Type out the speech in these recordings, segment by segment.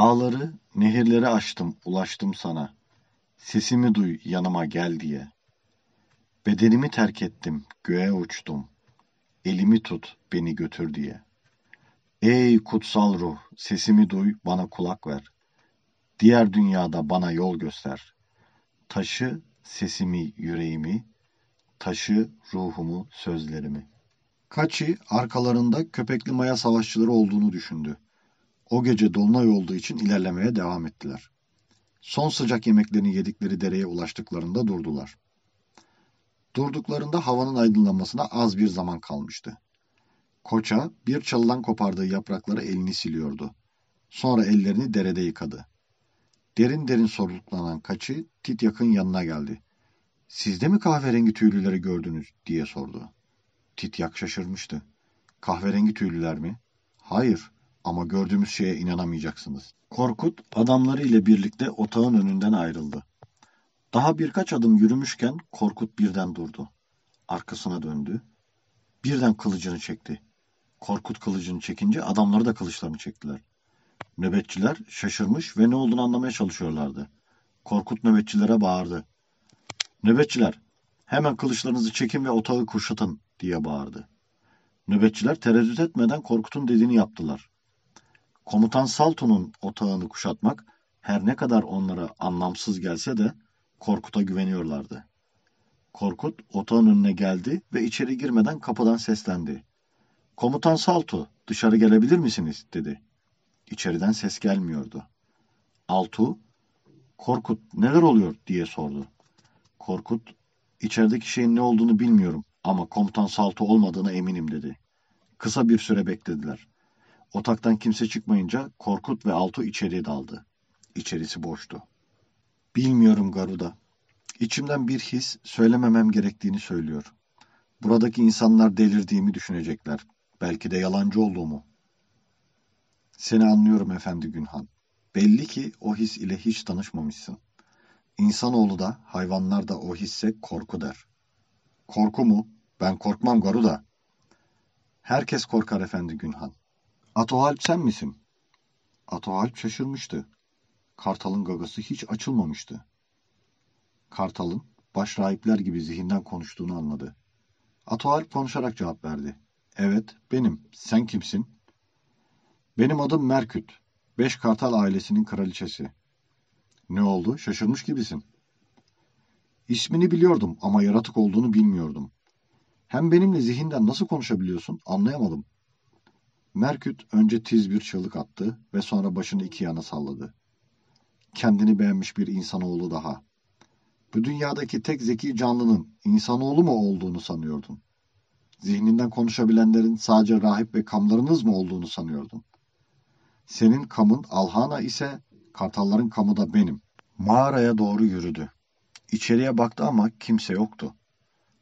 Dağları, nehirleri aştım, ulaştım sana. Sesimi duy, yanıma gel diye. Bedenimi terk ettim, göğe uçtum. Elimi tut, beni götür diye. Ey kutsal ruh, sesimi duy, bana kulak ver. Diğer dünyada bana yol göster. Taşı sesimi, yüreğimi, taşı ruhumu, sözlerimi. Kaçi arkalarında köpekli maya savaşçıları olduğunu düşündü. O gece dolunay olduğu için ilerlemeye devam ettiler. Son sıcak yemeklerini yedikleri dereye ulaştıklarında durdular. Durduklarında havanın aydınlanmasına az bir zaman kalmıştı. Koça bir çalıdan kopardığı yaprakları elini siliyordu. Sonra ellerini derede yıkadı. Derin derin soluklanan kaçı Tityak'ın yanına geldi. Siz de mi kahverengi tüylüleri gördünüz diye sordu. Tityak şaşırmıştı. Kahverengi tüylüler mi? Hayır ama gördüğümüz şeye inanamayacaksınız. Korkut adamları ile birlikte otağın önünden ayrıldı. Daha birkaç adım yürümüşken Korkut birden durdu. Arkasına döndü. Birden kılıcını çekti. Korkut kılıcını çekince adamları da kılıçlarını çektiler. Nöbetçiler şaşırmış ve ne olduğunu anlamaya çalışıyorlardı. Korkut nöbetçilere bağırdı. Nöbetçiler, hemen kılıçlarınızı çekin ve otağı kuşatın diye bağırdı. Nöbetçiler tereddüt etmeden Korkut'un dediğini yaptılar. Komutan Salto'nun otağını kuşatmak her ne kadar onlara anlamsız gelse de Korkut'a güveniyorlardı. Korkut otağın önüne geldi ve içeri girmeden kapıdan seslendi. Komutan Salto, dışarı gelebilir misiniz? dedi. İçeriden ses gelmiyordu. Altu, Korkut neler oluyor diye sordu. Korkut, içerideki şeyin ne olduğunu bilmiyorum ama komutan Salto olmadığına eminim dedi. Kısa bir süre beklediler. Otaktan kimse çıkmayınca Korkut ve Altu içeriye daldı. İçerisi boştu. Bilmiyorum Garuda. İçimden bir his söylememem gerektiğini söylüyor. Buradaki insanlar delirdiğimi düşünecekler. Belki de yalancı olduğumu. Seni anlıyorum efendi Günhan. Belli ki o his ile hiç tanışmamışsın. İnsanoğlu da hayvanlar da o hisse korku der. Korku mu? Ben korkmam Garuda. Herkes korkar efendi Günhan. Atohalp sen misin? Atohalp şaşırmıştı. Kartal'ın gagası hiç açılmamıştı. Kartal'ın baş rahipler gibi zihinden konuştuğunu anladı. Atohalp konuşarak cevap verdi. Evet, benim. Sen kimsin? Benim adım Merküt. Beş Kartal ailesinin kraliçesi. Ne oldu? Şaşırmış gibisin. İsmini biliyordum ama yaratık olduğunu bilmiyordum. Hem benimle zihinden nasıl konuşabiliyorsun anlayamadım. Merküt önce tiz bir çığlık attı ve sonra başını iki yana salladı. Kendini beğenmiş bir insanoğlu daha. Bu dünyadaki tek zeki canlının insanoğlu mu olduğunu sanıyordun? Zihninden konuşabilenlerin sadece rahip ve kamlarınız mı olduğunu sanıyordun? Senin kamın Alhana ise kartalların kamı da benim. Mağaraya doğru yürüdü. İçeriye baktı ama kimse yoktu.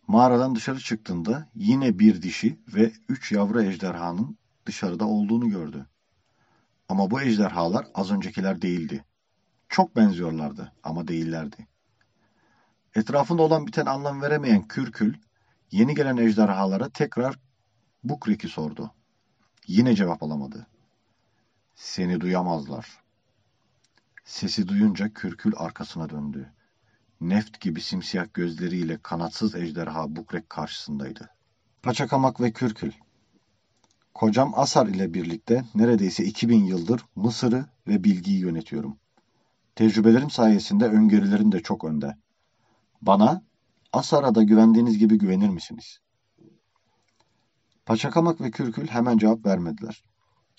Mağaradan dışarı çıktığında yine bir dişi ve üç yavru ejderhanın dışarıda olduğunu gördü. Ama bu ejderhalar az öncekiler değildi. Çok benziyorlardı ama değillerdi. Etrafında olan biten anlam veremeyen Kürkül, yeni gelen ejderhalara tekrar Bukrik'i sordu. Yine cevap alamadı. Seni duyamazlar. Sesi duyunca Kürkül arkasına döndü. Neft gibi simsiyah gözleriyle kanatsız ejderha Bukrek karşısındaydı. Paçakamak ve Kürkül Kocam Asar ile birlikte neredeyse 2000 yıldır Mısır'ı ve bilgiyi yönetiyorum. Tecrübelerim sayesinde öngörülerim de çok önde. Bana Asar'a da güvendiğiniz gibi güvenir misiniz? Paçakamak ve Kürkül hemen cevap vermediler.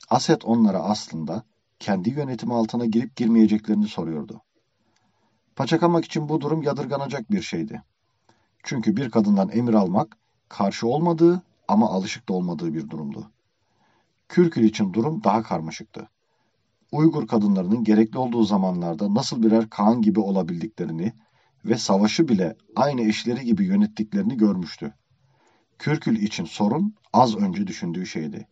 Aset onlara aslında kendi yönetimi altına girip girmeyeceklerini soruyordu. Paçakamak için bu durum yadırganacak bir şeydi. Çünkü bir kadından emir almak karşı olmadığı ama alışık da olmadığı bir durumdu. Kürkül için durum daha karmaşıktı. Uygur kadınlarının gerekli olduğu zamanlarda nasıl birer Kaan gibi olabildiklerini ve savaşı bile aynı eşleri gibi yönettiklerini görmüştü. Kürkül için sorun az önce düşündüğü şeydi.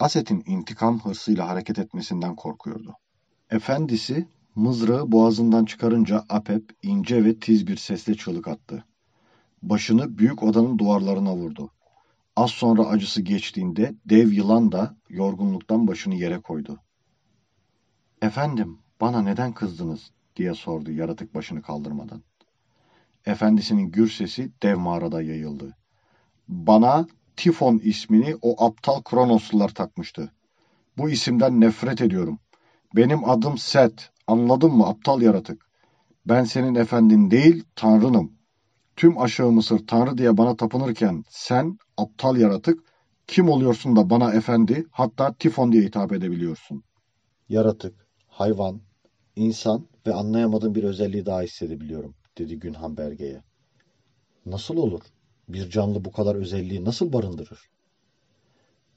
Aset'in intikam hırsıyla hareket etmesinden korkuyordu. Efendisi mızrağı boğazından çıkarınca Apep ince ve tiz bir sesle çığlık attı. Başını büyük odanın duvarlarına vurdu. Az sonra acısı geçtiğinde dev yılan da yorgunluktan başını yere koydu. Efendim, bana neden kızdınız? diye sordu yaratık başını kaldırmadan. Efendisinin gür sesi dev mağarada yayıldı. Bana Tifon ismini o aptal Kronoslular takmıştı. Bu isimden nefret ediyorum. Benim adım Set. Anladın mı aptal yaratık? Ben senin efendin değil, tanrınım. Tüm aşağı Mısır tanrı diye bana tapınırken sen, aptal yaratık, kim oluyorsun da bana efendi, hatta Tifon diye hitap edebiliyorsun? Yaratık, hayvan, insan ve anlayamadığım bir özelliği daha hissedebiliyorum, dedi Günhan Berge'ye. Nasıl olur? Bir canlı bu kadar özelliği nasıl barındırır?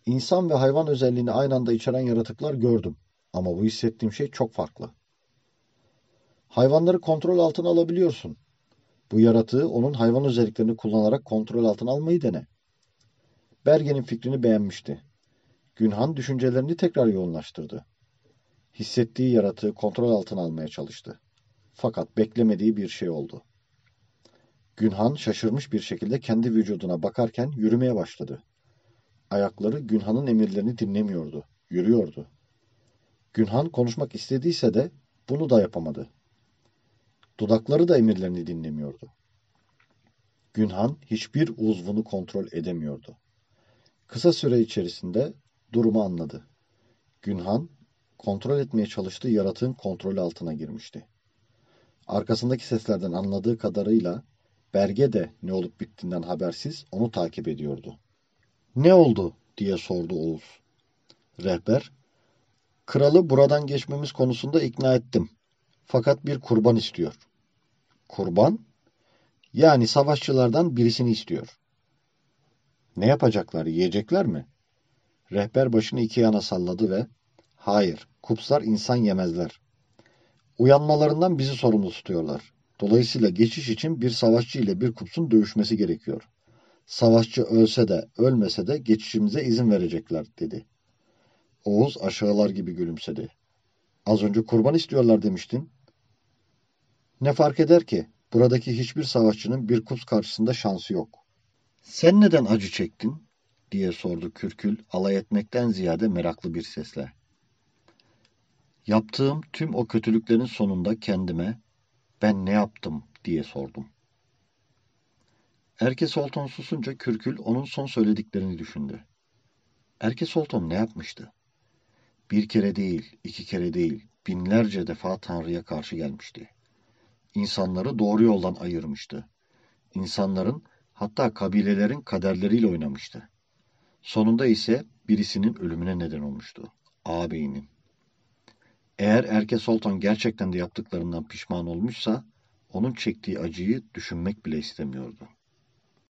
İnsan ve hayvan özelliğini aynı anda içeren yaratıklar gördüm. Ama bu hissettiğim şey çok farklı. Hayvanları kontrol altına alabiliyorsun. Bu yaratığı onun hayvan özelliklerini kullanarak kontrol altına almayı dene. Berge'nin fikrini beğenmişti. Günhan düşüncelerini tekrar yoğunlaştırdı. Hissettiği yaratığı kontrol altına almaya çalıştı. Fakat beklemediği bir şey oldu. Günhan şaşırmış bir şekilde kendi vücuduna bakarken yürümeye başladı. Ayakları Günhan'ın emirlerini dinlemiyordu, yürüyordu. Günhan konuşmak istediyse de bunu da yapamadı. Dudakları da emirlerini dinlemiyordu. Günhan hiçbir uzvunu kontrol edemiyordu. Kısa süre içerisinde durumu anladı. Günhan kontrol etmeye çalıştığı yaratığın kontrolü altına girmişti. Arkasındaki seslerden anladığı kadarıyla Berge de ne olup bittiğinden habersiz onu takip ediyordu. Ne oldu diye sordu Oğuz. Rehber, kralı buradan geçmemiz konusunda ikna ettim. Fakat bir kurban istiyor. Kurban? Yani savaşçılardan birisini istiyor. Ne yapacaklar? Yiyecekler mi? Rehber başını iki yana salladı ve hayır, kupslar insan yemezler. Uyanmalarından bizi sorumlu tutuyorlar. Dolayısıyla geçiş için bir savaşçı ile bir kupsun dövüşmesi gerekiyor. Savaşçı ölse de ölmese de geçişimize izin verecekler dedi. Oğuz aşağılar gibi gülümsedi. Az önce kurban istiyorlar demiştin. Ne fark eder ki? Buradaki hiçbir savaşçının bir kups karşısında şansı yok. Sen neden acı çektin? diye sordu Kürkül alay etmekten ziyade meraklı bir sesle. Yaptığım tüm o kötülüklerin sonunda kendime ben ne yaptım diye sordum. Erke Sultan susunca Kürkül onun son söylediklerini düşündü. Erke Sultan ne yapmıştı? Bir kere değil, iki kere değil, binlerce defa Tanrı'ya karşı gelmişti. İnsanları doğru yoldan ayırmıştı. İnsanların, hatta kabilelerin kaderleriyle oynamıştı. Sonunda ise birisinin ölümüne neden olmuştu. Ağabeyinin. Eğer Erke Sultan gerçekten de yaptıklarından pişman olmuşsa, onun çektiği acıyı düşünmek bile istemiyordu.